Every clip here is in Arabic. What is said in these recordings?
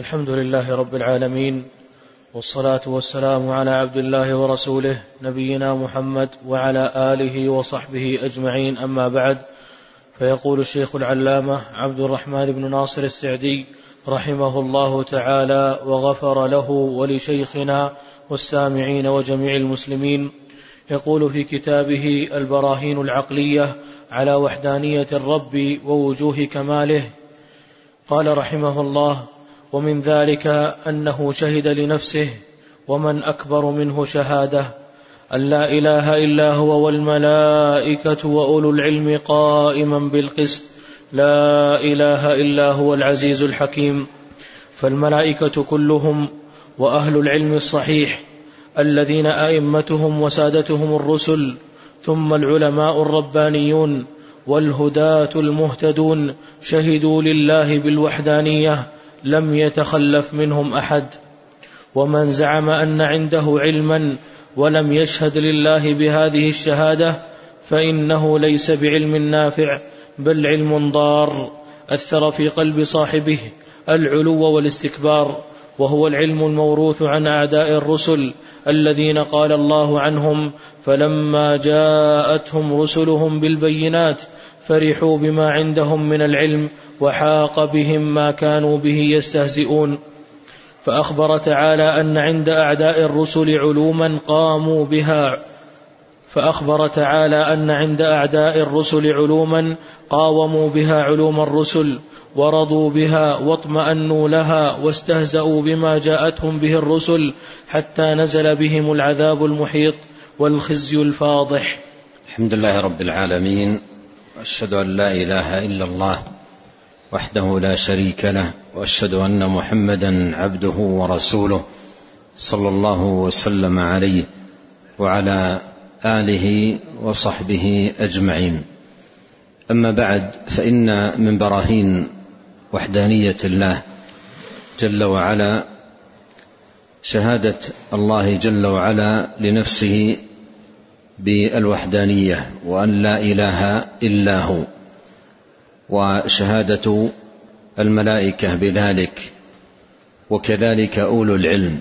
الحمد لله رب العالمين والصلاة والسلام على عبد الله ورسوله نبينا محمد وعلى آله وصحبه أجمعين أما بعد فيقول الشيخ العلامة عبد الرحمن بن ناصر السعدي رحمه الله تعالى وغفر له ولشيخنا والسامعين وجميع المسلمين. يقول في كتابه البراهين العقلية على وحدانية الرب ووجوه كماله قال رحمه الله ومن ذلك أنه شهد لنفسه ومن أكبر منه شهادة أن لا إله إلا هو والملائكة وأولو العلم قائما بالقسط. لا إله إلا هو العزيز الحكيم. فالملائكة كلهم وأهل العلم الصحيح الذين أئمتهم وسادتهم الرسل ثم العلماء الربانيون والهداة المهتدون شهدوا لله بالوحدانية لم يتخلف منهم أحد. ومن زعم أن عنده علما ولم يشهد لله بهذه الشهادة فإنه ليس بعلم نافع بل علم ضار أثر في قلب صاحبه العلو والاستكبار. وهو العلم الموروث عن أعداء الرسل الذين قال الله عنهم فلما جاءتهم رسلهم بالبينات فرحوا بما عندهم من العلم وحاق بهم ما كانوا به يستهزئون. فأخبر تعالى أن عند أعداء الرسل علوما قاموا بها. فأخبر تعالى أن عند أعداء الرسل علوما قاوموا بها علوم الرسل ورضوا بها واطمأنوا لها واستهزأوا بما جاءتهم به الرسل حتى نزل بهم العذاب المحيط والخزي الفاضح. الحمد لله رب العالمين وأشهد أن لا إله إلا الله وحده لا شريك له وأشهد أن محمدا عبده ورسوله صلى الله وسلم عليه وعلى آله وصحبه أجمعين. أما بعد فإن من براهين وحدانية الله جل وعلا شهادة الله جل وعلا لنفسه بالوحدانية وأن لا إله إلا هو. وشهادة الملائكة بذلك وكذلك أولو العلم.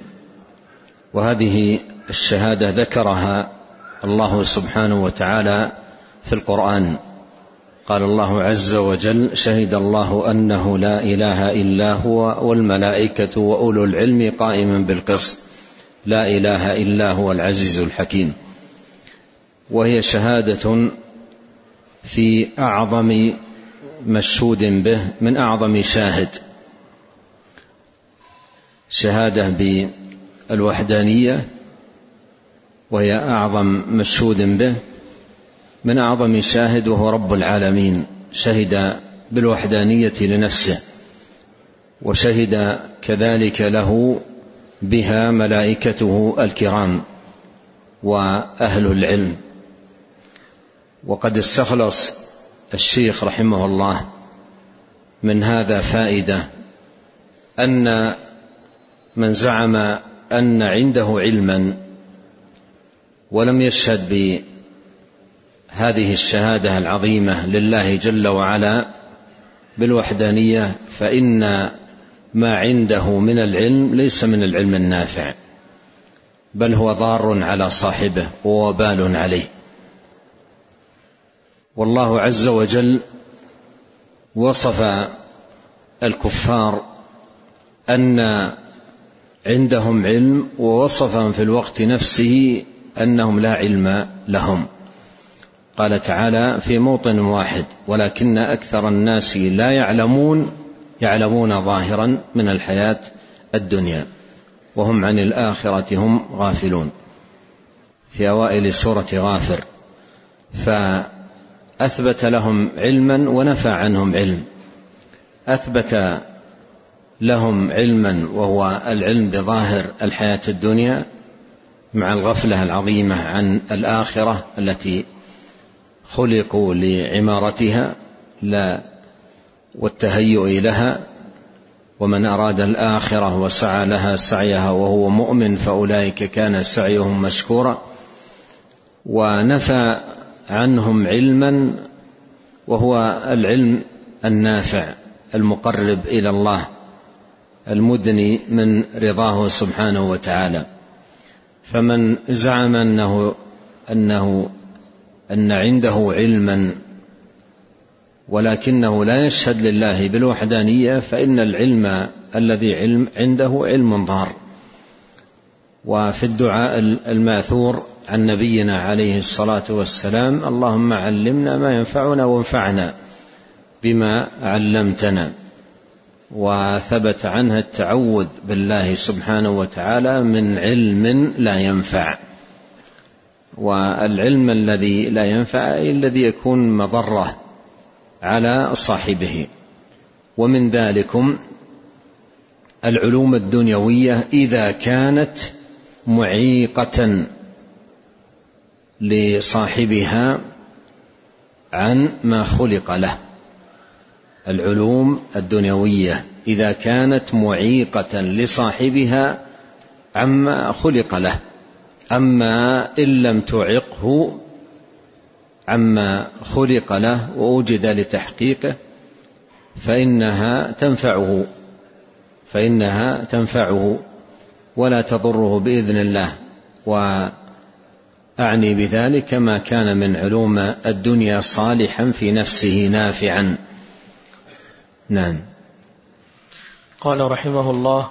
وهذه الشهادة ذكرها الله سبحانه وتعالى في القرآن. قال الله عز وجل شهد الله أنه لا إله إلا هو والملائكة وأولو العلم قائما بالقسط. لا إله إلا هو العزيز الحكيم. وهي شهادة في أعظم مشهود به من أعظم شاهد. شهادة بالوحدانية وهي أعظم مشهود به من أعظم شاهد وهو رب العالمين. شهد بالوحدانية لنفسه وشهد كذلك له بها ملائكته الكرام وأهل العلم. وقد استخلص الشيخ رحمه الله من هذا فائدة أن من زعم أن عنده علما ولم يشهد بهذه الشهادة العظيمة لله جل وعلا بالوحدانية فإن ما عنده من العلم ليس من العلم النافع بل هو ضار على صاحبه ووبال عليه. والله عز وجل وصف الكفار أن عندهم علم ووصفهم في الوقت نفسه أنهم لا علم لهم. قال تعالى في موطن واحد ولكن أكثر الناس لا يعلمون يعلمون ظاهرا من الحياة الدنيا وهم عن الآخرة هم غافلون. في أوائل سورة غافر فاثبت لهم علما ونفى عنهم علم. أثبت لهم علما وهو العلم بظاهر الحياة الدنيا مع الغفلة العظيمة عن الآخرة التي خلقوا لعمارتها لا والتهيؤ لها. ومن أراد الآخرة وسعى لها سعيها وهو مؤمن فأولئك كان سعيهم مشكورا. ونفى عنهم علما وهو العلم النافع المقرب إلى الله المدني من رضاه سبحانه وتعالى. فمن زعم أنه أنه أن عنده علما ولكنه لا يشهد لله بالوحدانية فإن العلم الذي علم عنده علم ضار. وفي الدعاء الماثور عن نبينا عليه الصلاة والسلام اللهم علمنا ما ينفعنا وانفعنا بما علمتنا وثبت عنها التعوذ بالله سبحانه وتعالى من علم لا ينفع. والعلم الذي لا ينفع الذي يكون مضرة على صاحبه. ومن ذلكم العلوم الدنيوية إذا كانت معيقة. لصاحبها عن ما خلق له. العلوم الدنيوية إذا كانت معيقة لصاحبها عما خلق له أما إن لم تعقه عما خلق له ووجد لتحقيقه فإنها تنفعه فإنها تنفعه ولا تضره بإذن الله. واعني بذلك ما كان من علوم الدنيا صالحا في نفسه نافعا. نعم. قال رحمه الله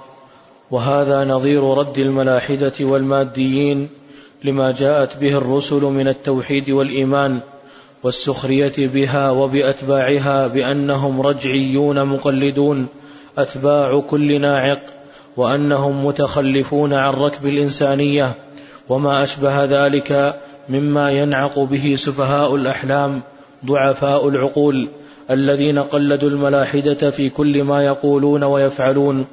وهذا نظير رد الملاحدة والماديين لما جاءت به الرسل من التوحيد والإيمان والسخرية بها وبأتباعها بأنهم رجعيون مقلدون أتباع كل ناعق وأنهم متخلفون عن ركب الإنسانية وما أشبه ذلك مما ينعق به سفهاء الأحلام ضعفاء العقول الذين قلدوا الملاحدة في كل ما يقولون ويفعلون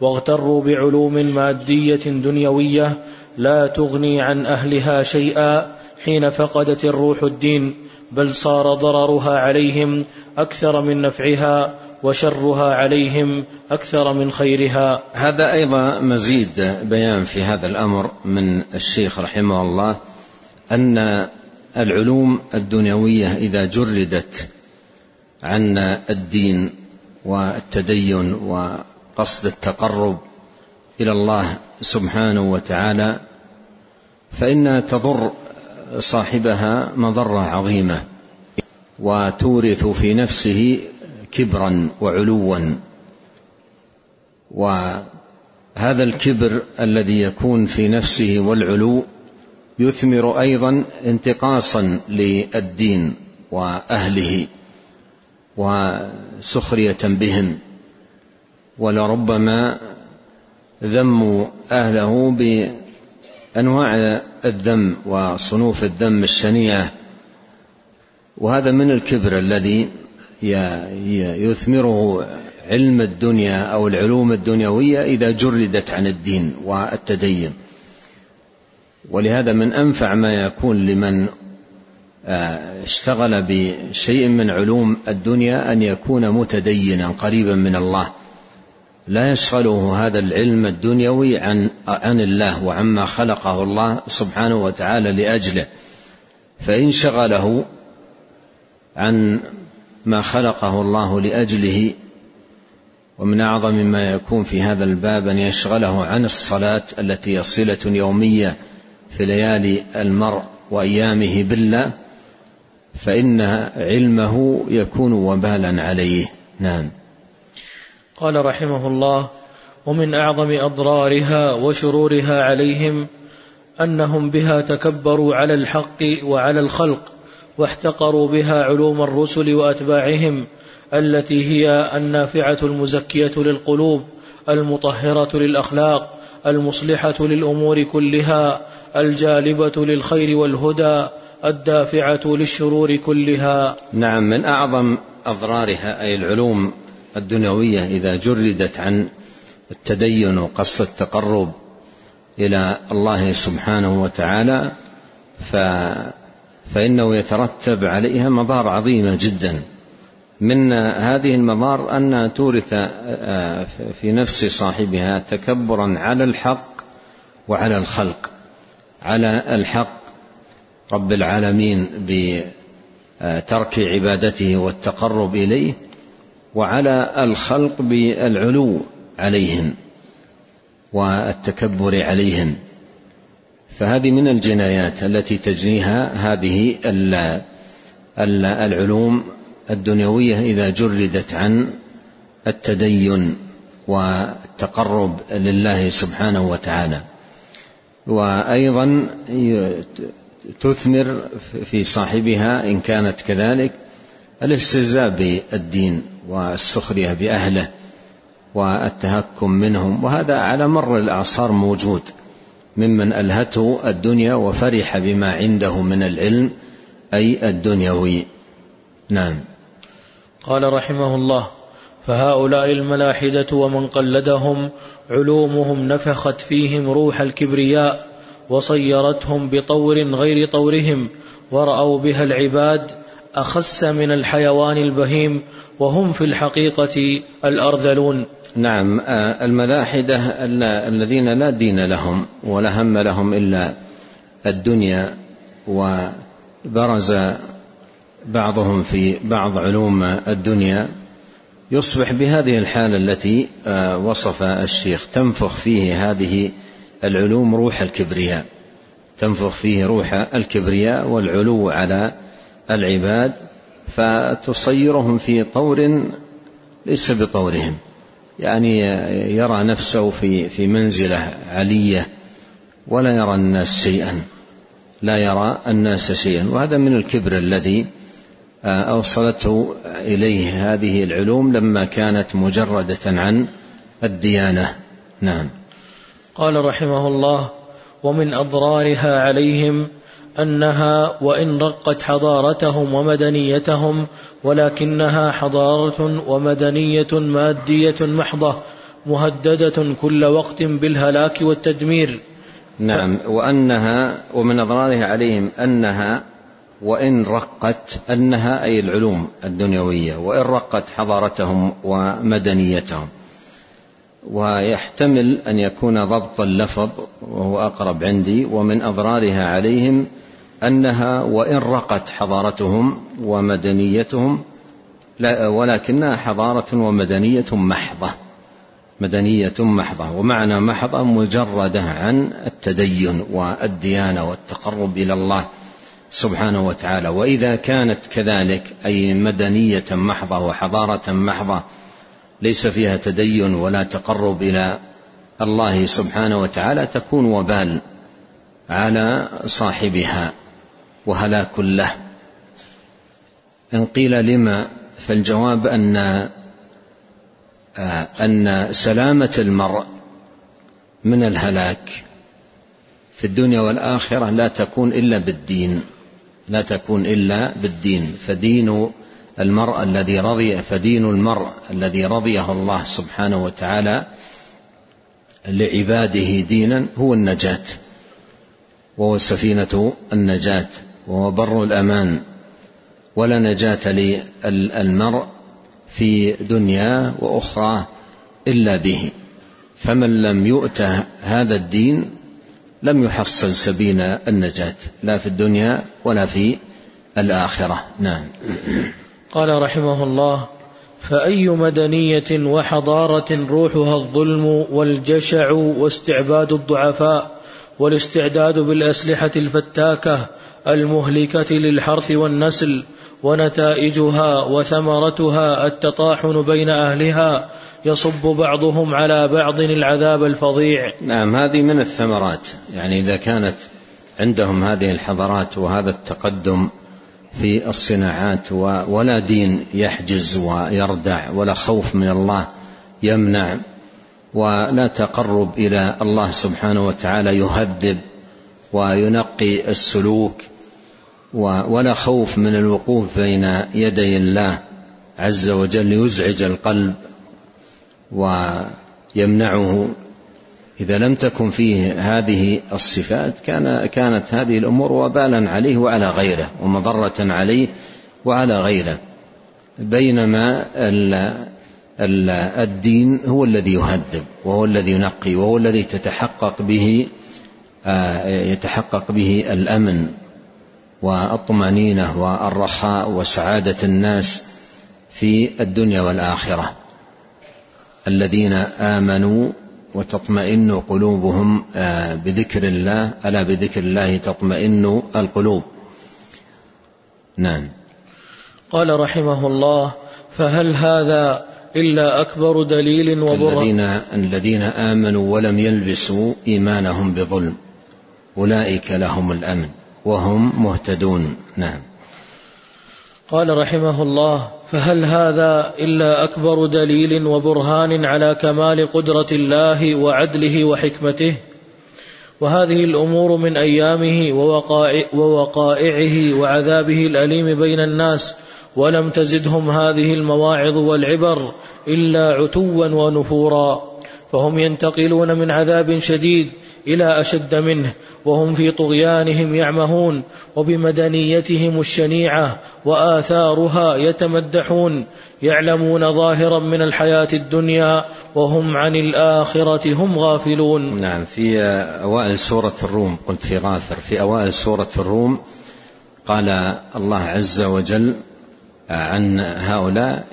واغتروا بعلوم مادية دنيوية لا تغني عن أهلها شيئا حين فقدت الروح الدين بل صار ضررها عليهم أكثر من نفعها وشرها عليهم أكثر من خيرها. هذا أيضا مزيد بيان في هذا الأمر من الشيخ رحمه الله أن العلوم الدنيوية إذا جردت عن الدين والتدين وقصد التقرب إلى الله سبحانه وتعالى فانها تضر صاحبها مضرة عظيمة. وتورث في نفسه كبرا وعلوا. وهذا الكبر الذي يكون في نفسه والعلو يثمر أيضا انتقاصا للدين وأهله وسخرية بهم. ولربما ذموا أهله بأنواع الذم وصنوف الذم الشنيعة وهذا من الكبر الذي يثمره علم الدنيا أو العلوم الدنيوية إذا جردت عن الدين والتدين. ولهذا من أنفع ما يكون لمن آه، اشتغل بشيء من علوم الدنيا أن يكون متدينا قريبا من الله. لا يشغله هذا العلم الدنيوي عن عن الله وعما خلقه الله سبحانه وتعالى لأجله. فإن شغله عن ما خلقه الله لأجله ومن أعظم ما يكون في هذا الباب أن يشغله عن الصلاة التي هي صلة يومية في ليالي المرء وأيامه بالله فإن علمه يكون وبالا عليه. نعم. قال رحمه الله ومن أعظم أضرارها وشرورها عليهم أنهم بها تكبروا على الحق وعلى الخلق واحتقروا بها علوم الرسل وأتباعهم التي هي النافعة المزكية للقلوب المطهرة للأخلاق المصلحة للأمور كلها الجالبة للخير والهدى الدافعة للشرور كلها. نعم من أعظم أضرارها أي العلوم الدنيوية إذا جردت عن التدين وقصد التقرب إلى الله سبحانه وتعالى ف فإنه يترتب عليها مضار عظيمة جدا. من هذه المضار أن تورث آه، في نفس صاحبها تكبرا على الحق وعلى الخلق. على الحق رب العالمين بترك عبادته والتقرب إليه وعلى الخلق بالعلو عليهن والتكبر عليهن فهذه من الجنايات التي تجنيها هذه العلوم الدنيوية إذا جردت عن التدين والتقرب لله سبحانه وتعالى. وأيضا تثمر في صاحبها إن كانت كذلك الاستهزاء بالدين والسخرية بأهله والتهكم منهم. وهذا على مر الاعصار موجود. ممن ألهته الدنيا وفرح بما عنده من العلم أي الدنيوي. نعم. قال رحمه الله فهؤلاء الملاحدة ومن قلدهم علومهم نفخت فيهم روح الكبرياء وصيرتهم بطور غير طورهم ورأوا بها العباد أخس من الحيوان البهيم وهم في الحقيقة الأرذلون. نعم آه، الملاحدة الذين لا دين لهم ولا هم لهم إلا الدنيا وبرز بعضهم في بعض علوم الدنيا يصبح بهذه الحالة التي آه، وصف الشيخ تنفخ فيه هذه العلوم روح الكبرياء. تنفخ فيه روح الكبرياء والعلو على العباد فتصيرهم في طور ليس بطورهم. يعني يرى نفسه في في منزلة علية ولا يرى الناس شيئا. لا يرى الناس شيئا. وهذا من الكبر الذي أوصلته إليه هذه العلوم لما كانت مجردة عن الديانة. نعم. قال رحمه الله ومن أضرارها عليهم أنها وإن رقت حضارتهم ومدنيتهم ولكنها حضارة ومدنية مادية محضة مهددة كل وقت بالهلاك والتدمير. نعم وأنها ومن أضرارها عليهم أنها وإن رقت أنها أي العلوم الدنيوية وإن رقت حضارتهم ومدنيتهم. ويحتمل أن يكون ضبط اللفظ وهو أقرب عندي ومن أضرارها عليهم أنها وإن رقت حضارتهم ومدنيتهم ولكنها حضارة ومدنية محضة مدنية محضة ومعنى محضة مجرده عن التدين والديانه والتقرب إلى الله سبحانه وتعالى. وإذا كانت كذلك أي مدنية محضة وحضارة محضة ليس فيها تدين ولا تقرب إلى الله سبحانه وتعالى تكون وبال على صاحبها وهلاك له. إن قيل لما فالجواب أن آه، أن سلامة المرء من الهلاك في الدنيا والآخرة لا تكون إلا بالدين لا تكون إلا بالدين. فدين المرء الذي رضي فدين المرء الذي رضيه الله سبحانه وتعالى لعباده دينا هو النجاة وهو سفينة النجاة وهو بر الأمان. ولا نجاة للمرء في دنياه وأخرى إلا به. فمن لم يؤت هذا الدين لم يحصل سبيل النجاة لا في الدنيا ولا في الآخرة. نعم. قال رحمه الله فأي مدنية وحضارة روحها الظلم والجشع واستعباد الضعفاء والاستعداد بالأسلحة الفتاكة المهلكة للحرث والنسل ونتائجها وثمرتها التطاحن بين أهلها يصب بعضهم على بعض العذاب الفظيع. نعم هذه من الثمرات. يعني إذا كانت عندهم هذه الحضارات وهذا التقدم في الصناعات ولا دين يحجز ويردع ولا خوف من الله يمنع ولا تقرب إلى الله سبحانه وتعالى يهذب وينقي السلوك ولا خوف من الوقوف بين يدي الله عز وجل يزعج القلب ويمنعه إذا لم تكن فيه هذه الصفات كان كانت هذه الأمور وبالا عليه وعلى غيره ومضرة عليه وعلى غيره. بينما الدين هو الذي يهذب وهو الذي ينقي وهو الذي تتحقق به آه، يتحقق به الأمن والطمأنينة والرخاء وسعادة الناس في الدنيا والآخرة. الذين آمنوا وتطمئن قلوبهم آه، بذكر الله ألا بذكر الله تطمئن القلوب؟ نعم. قال رحمه الله فهل هذا إلا أكبر دليل وبرهان الذين, الذين آمنوا ولم يلبسوا إيمانهم بظلم أولئك لهم الأمن وهم مهتدون. نعم. قال رحمه الله فهل هذا إلا أكبر دليل وبرهان على كمال قدرة الله وعدله وحكمته؟ وهذه الأمور من ووقائع ووقائعه وعذابه الأليم بين الناس ولم تزدهم هذه المواعظ والعبر إلا عتوا ونفورا. فهم ينتقلون من عذاب شديد إلى أشد منه وهم في طغيانهم يعمهون وبمدنيتهم الشنيعة وآثارها يتمدحون يعلمون ظاهرا من الحياة الدنيا وهم عن الآخرة هم غافلون. نعم في أوائل سورة الروم قلت في غافر في أوائل سورة الروم قال الله عز وجل عن هؤلاء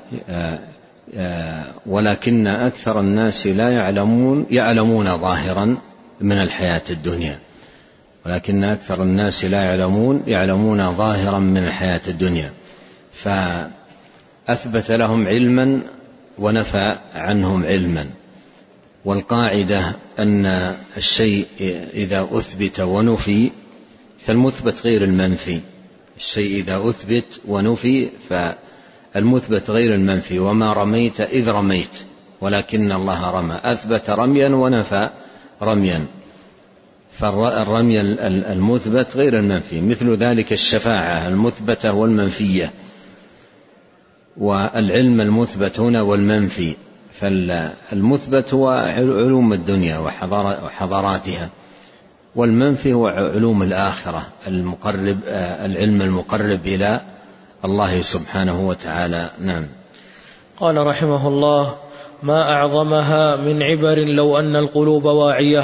ولكن أكثر الناس لا يعلمون يعلمون ظاهرا من الحياة الدنيا. ولكن أكثر الناس لا يعلمون يعلمون ظاهرا من الحياة الدنيا. فأثبت لهم علما ونفى عنهم علما. والقاعدة أن الشيء إذا أثبت ونفي فالمثبت غير المنفي. الشيء إذا أثبت ونفي فالمثبت غير المنفي وما رميت إذ رميت ولكن الله رمى. أثبت رميا ونفى رميا. فالرمي المثبت غير المنفي. مثل ذلك الشفاعة المثبتة والمنفية. والعلم المثبت هنا والمنفي. فالمثبت هو علوم الدنيا وحضاراتها. والمنفي هو علوم الآخرة المقرب العلم المقرب إلى الله سبحانه وتعالى. نعم. قال رحمه الله ما أعظمها من عبر لو أن القلوب واعية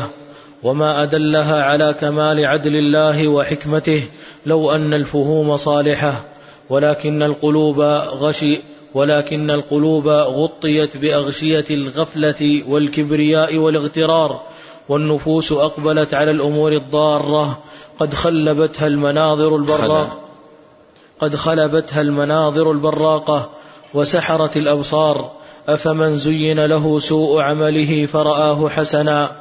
وما أدلها على كمال عدل الله وحكمته لو أن الفهوم صالحة ولكن القلوب غشي ولكن القلوب غطيت بأغشية الغفلة والكبرياء والاغترار والنفوس أقبلت على الأمور الضارة قد خلبتها المناظر البراقه قد خلبتها المناظر البراقة وسحرت الأبصار أفمن زين له سوء عمله فرآه حسنا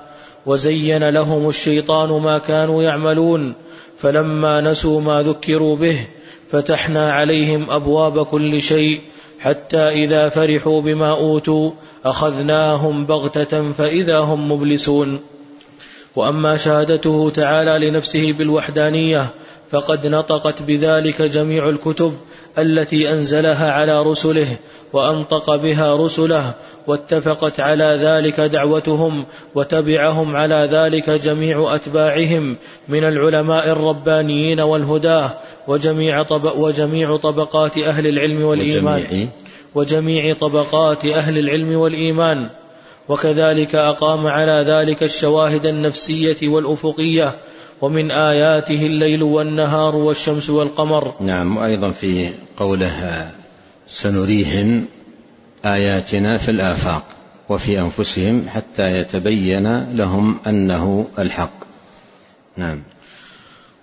وزين لهم الشيطان ما كانوا يعملون فلما نسوا ما ذكروا به فتحنا عليهم أبواب كل شيء حتى إذا فرحوا بما أوتوا أخذناهم بغتة فإذا هم مبلسون. وأما شهادته تعالى لنفسه بالوحدانية فقد نطقت بذلك جميع الكتب التي أنزلها على رسله وأنطق بها رسله واتفقت على ذلك دعوتهم وتبعهم على ذلك جميع أتباعهم من العلماء الربانيين والهداه وجميع, طب وجميع طبقات أهل العلم والإيمان. وجميع, وجميع طبقات أهل العلم والإيمان. وكذلك أقام على ذلك الشواهد النفسية والأفقية ومن آياته الليل والنهار والشمس والقمر. نعم وأيضا في قوله سنريهم آياتنا في الآفاق وفي أنفسهم حتى يتبين لهم أنه الحق. نعم.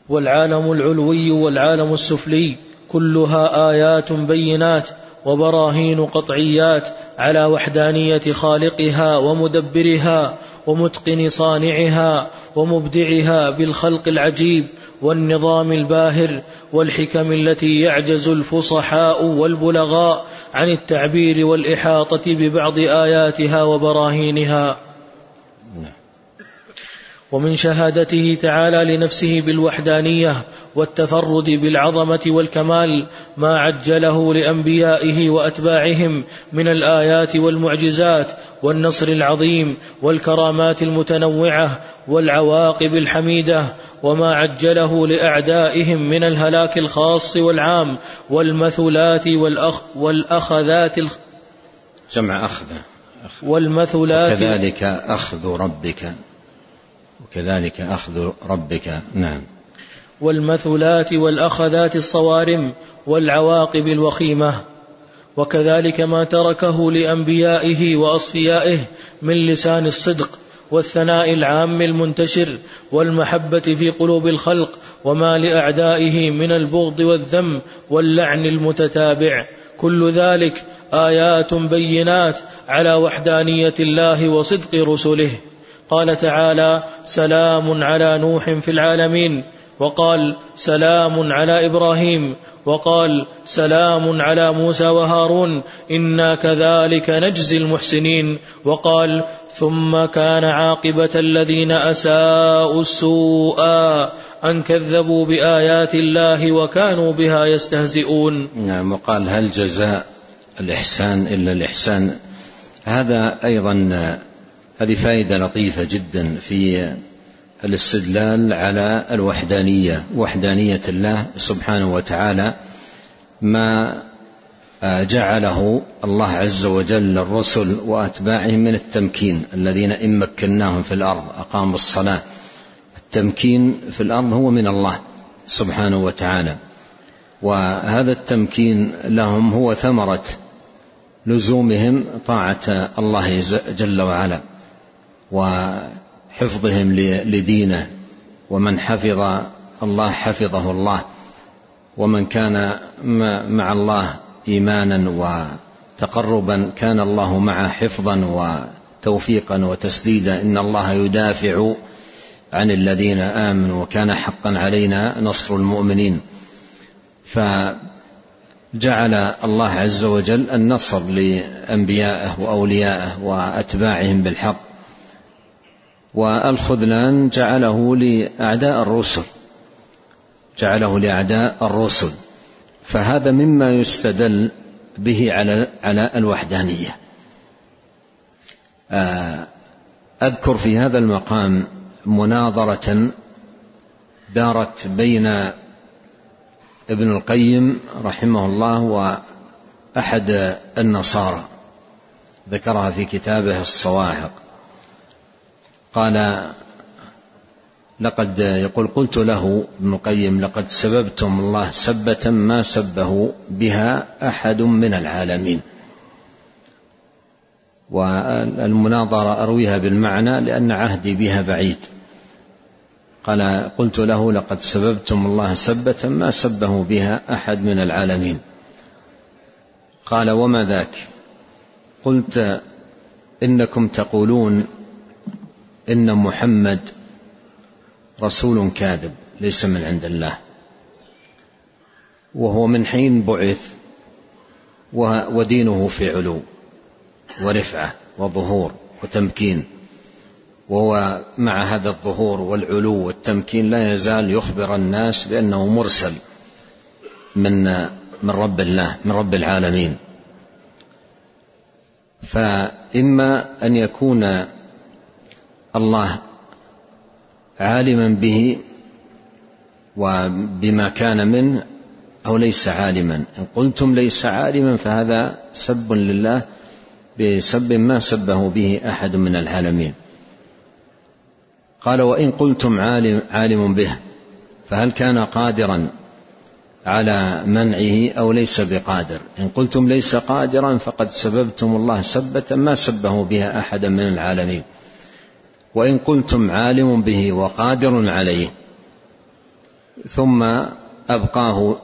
والعالم العلوي والعالم السفلي كلها آيات بينات وبراهين قطعيات على وحدانية خالقها ومدبرها ومتقن صانعها ومبدعها بالخلق العجيب والنظام الباهر والحكم التي يعجز الفصحاء والبلغاء عن التعبير والإحاطة ببعض آياتها وبراهينها. ومن شهادته تعالى لنفسه بالوحدانية والتفرد بالعظمة والكمال ما عجله لأنبيائه وأتباعهم من الآيات والمعجزات والنصر العظيم والكرامات المتنوعة والعواقب الحميدة وما عجله لأعدائهم من الهلاك الخاص والعام والمثلات والأخ والأخذات الخ جمع أخذة والمثلات وكذلك أخذ ربك. وكذلك أخذ ربك. نعم. والمثلات والأخذات الصوارم والعواقب الوخيمة. وكذلك ما تركه لأنبيائه وأصفيائه من لسان الصدق والثناء العام المنتشر والمحبة في قلوب الخلق وما لأعدائه من البغض والذم واللعن المتتابع. كل ذلك آيات بينات على وحدانية الله وصدق رسله. قال تعالى سلام على نوح في العالمين. وقال سلام على إبراهيم وقال سلام على موسى وهارون إنا كذلك نجزي المحسنين وقال ثم كان عاقبة الذين أساءوا السوء أن كذبوا بآيات الله وكانوا بها يستهزئون. نعم وقال هل جزاء الإحسان إلا الإحسان؟ هذا أيضا هذه فائدة لطيفة جدا في الاستدلال على الوحدانية وحدانية الله سبحانه وتعالى ما جعله الله عز وجل للرسل واتباعهم من التمكين الذين إن مكناهم في الأرض أقاموا الصلاة. التمكين في الأرض هو من الله سبحانه وتعالى. وهذا التمكين لهم هو ثمرة لزومهم طاعة الله جل وعلا. وحفظهم لدينه ومن حفظ الله حفظه الله ومن كان مع الله إيمانا وتقربا كان الله معه حفظا وتوفيقا وتسديدا. إن الله يدافع عن الذين آمنوا وكان حقا علينا نصر المؤمنين. فجعل الله عز وجل النصر لأنبيائه وأوليائه وأتباعهم بالحق. والخذلان جعله لأعداء الرسل جعله لأعداء الرسل. فهذا مما يستدل به على على الوحدانية. آه، أذكر في هذا المقام مناظرة دارت بين ابن القيم رحمه الله وأحد النصارى ذكرها في كتابه الصواعق قال لقد يقول قلت له ابن القيم لقد سببتم الله سبة ما سبه بها أحد من العالمين. والمناظرة أرويها بالمعنى لأن عهدي بها بعيد. قال قلت له لقد سببتم الله سبة ما سبه بها أحد من العالمين. قال وما ذاك؟ قلت إنكم تقولون إن محمد رسول كاذب ليس من عند الله. وهو من حين بعث ودينه في علو ورفعة وظهور وتمكين. وهو مع هذا الظهور والعلو والتمكين لا يزال يخبر الناس بأنه مرسل من من رب الله من رب العالمين. فإما أن يكون الله عالما به وبما كان منه أو ليس عالما. إن قلتم ليس عالما فهذا سب لله بسب ما سبه به أحد من العالمين. قال وإن قلتم عالم, عالم به فهل كان قادرا على منعه أو ليس بقادر؟ إن قلتم ليس قادرا فقد سببتم الله سبة ما سبه بها احدا من العالمين. وإن قلتم عالم به وقادر عليه. ثم أبقاه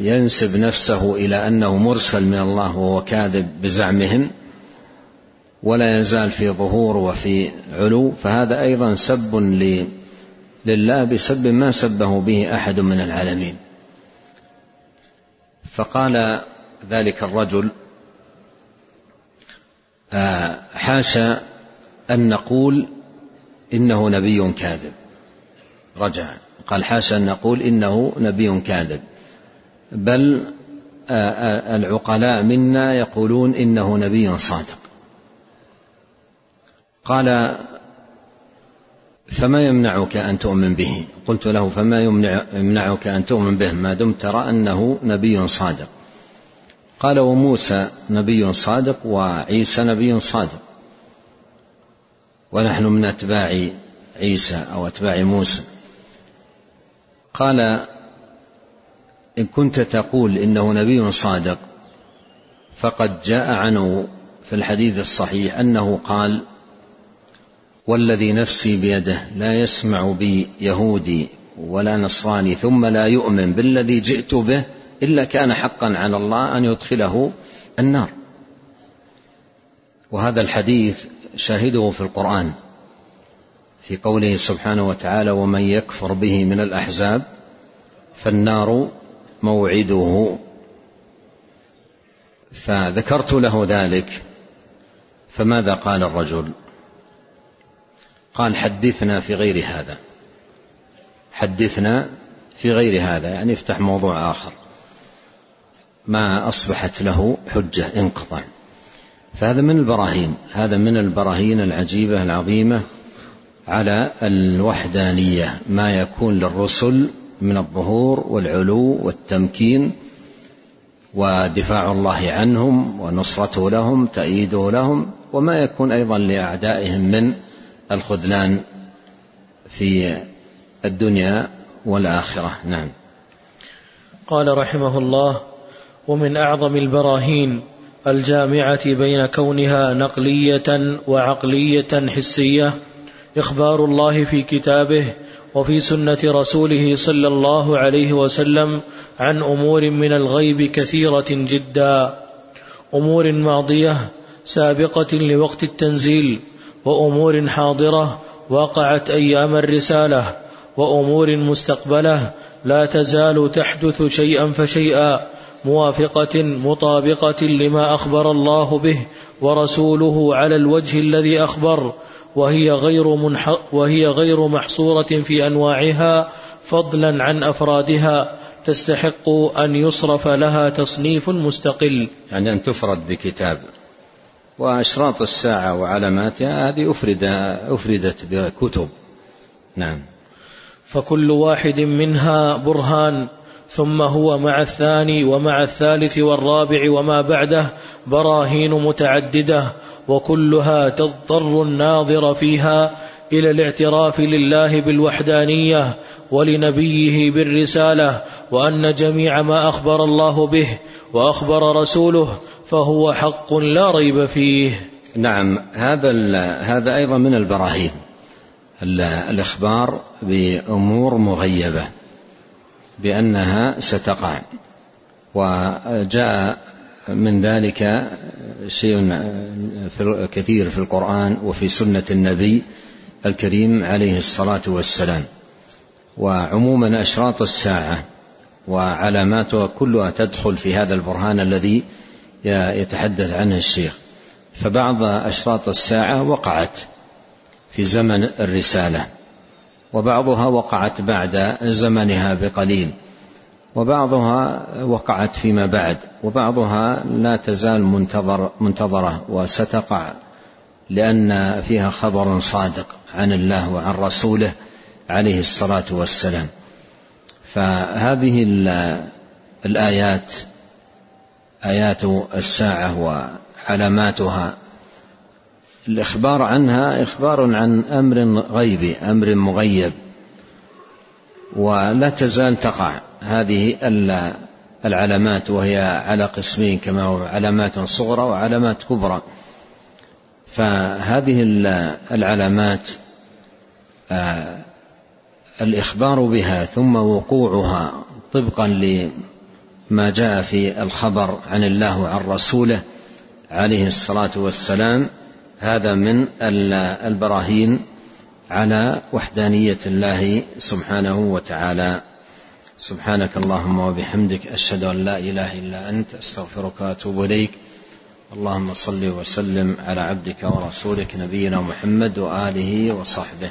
ينسب نفسه إلى أنه مرسل من الله وهو كاذب بزعمهم ولا يزال في ظهور وفي علو. فهذا أيضا سب لله بسب ما سبه به أحد من العالمين. فقال ذلك الرجل حاشا أن نقول إنه نبي كاذب. رجع. قال حاشا أن نقول إنه نبي كاذب. بل العقلاء منا يقولون إنه نبي صادق. قال فما يمنعك أن تؤمن به؟ قلت له فما يمنعك أن تؤمن به؟ ما دمت ترى أنه نبي صادق. قال وموسى نبي صادق وعيسى نبي صادق. ونحن من أتباع عيسى أو أتباع موسى. قال إن كنت تقول إنه نبي صادق فقد جاء عنه في الحديث الصحيح أنه قال والذي نفسي بيده لا يسمع بي يهودي ولا نصراني ثم لا يؤمن بالذي جئت به إلا كان حقا على الله أن يدخله النار. وهذا الحديث شاهده في القرآن في قوله سبحانه وتعالى ومن يكفر به من الأحزاب فالنار موعده. فذكرت له ذلك فماذا قال الرجل؟ قال حدثنا في غير هذا حدثنا في غير هذا. يعني افتح موضوع آخر. ما أصبحت له حجة انقطع. فهذا من البراهين هذا من البراهين العجيبة العظيمة على الوحدانية ما يكون للرسل من الظهور والعلو والتمكين ودفاع الله عنهم ونصرته لهم تأييده لهم وما يكون أيضا لأعدائهم من الخذلان في الدنيا والآخرة. نعم. قال رحمه الله ومن أعظم البراهين الجامعة بين كونها نقلية وعقلية حسية إخبار الله في كتابه وفي سنة رسوله صلى الله عليه وسلم عن أمور من الغيب كثيرة جدا. أمور ماضية سابقة لوقت التنزيل وأمور حاضرة وقعت أيام الرسالة وأمور مستقبلة لا تزال تحدث شيئا فشيئا. موافقة مطابقة لما أخبر الله به ورسوله على الوجه الذي أخبر وهي غير منح وهي غير محصورة في أنواعها فضلا عن أفرادها تستحق أن يصرف لها تصنيف مستقل. يعني أن تفرد بكتاب. وأشراط الساعة وعلاماتها هذه أفرد أفردت بكتب. نعم. فكل واحد منها برهان. ثم هو مع الثاني ومع الثالث والرابع وما بعده براهين متعددة وكلها تضطر الناظر فيها إلى الاعتراف لله بالوحدانية ولنبيه بالرسالة وأن جميع ما أخبر الله به وأخبر رسوله فهو حق لا ريب فيه. نعم هذا هذا أيضا من البراهين الإخبار بأمور مغيبة. بأنها ستقع. وجاء من ذلك شيء كثير في القرآن وفي سنة النبي الكريم عليه الصلاة والسلام. وعموما أشراط الساعة وعلاماتها كلها تدخل في هذا البرهان الذي يتحدث عنه الشيخ. فبعض أشراط الساعة وقعت في زمن الرسالة. وبعضها وقعت بعد زمنها بقليل وبعضها وقعت فيما بعد وبعضها لا تزال منتظر منتظرة وستقع لأن فيها خبر صادق عن الله وعن رسوله عليه الصلاة والسلام. فهذه الآيات آيات الساعة وعلاماتها الإخبار عنها إخبار عن أمر غيبي أمر مغيب. ولا تزال تقع هذه العلامات وهي على قسمين كما هو علامات صغرى وعلامات كبرى. فهذه العلامات آه، الإخبار بها ثم وقوعها طبقا لما جاء في الخبر عن الله وعن رسوله عليه الصلاة والسلام. هذا من البراهين على وحدانية الله سبحانه وتعالى. سبحانك اللهم وبحمدك أشهد أن لا إله إلا أنت أستغفرك وأتوب إليك. اللهم صل وسلم على عبدك ورسولك نبينا محمد وآله وصحبه.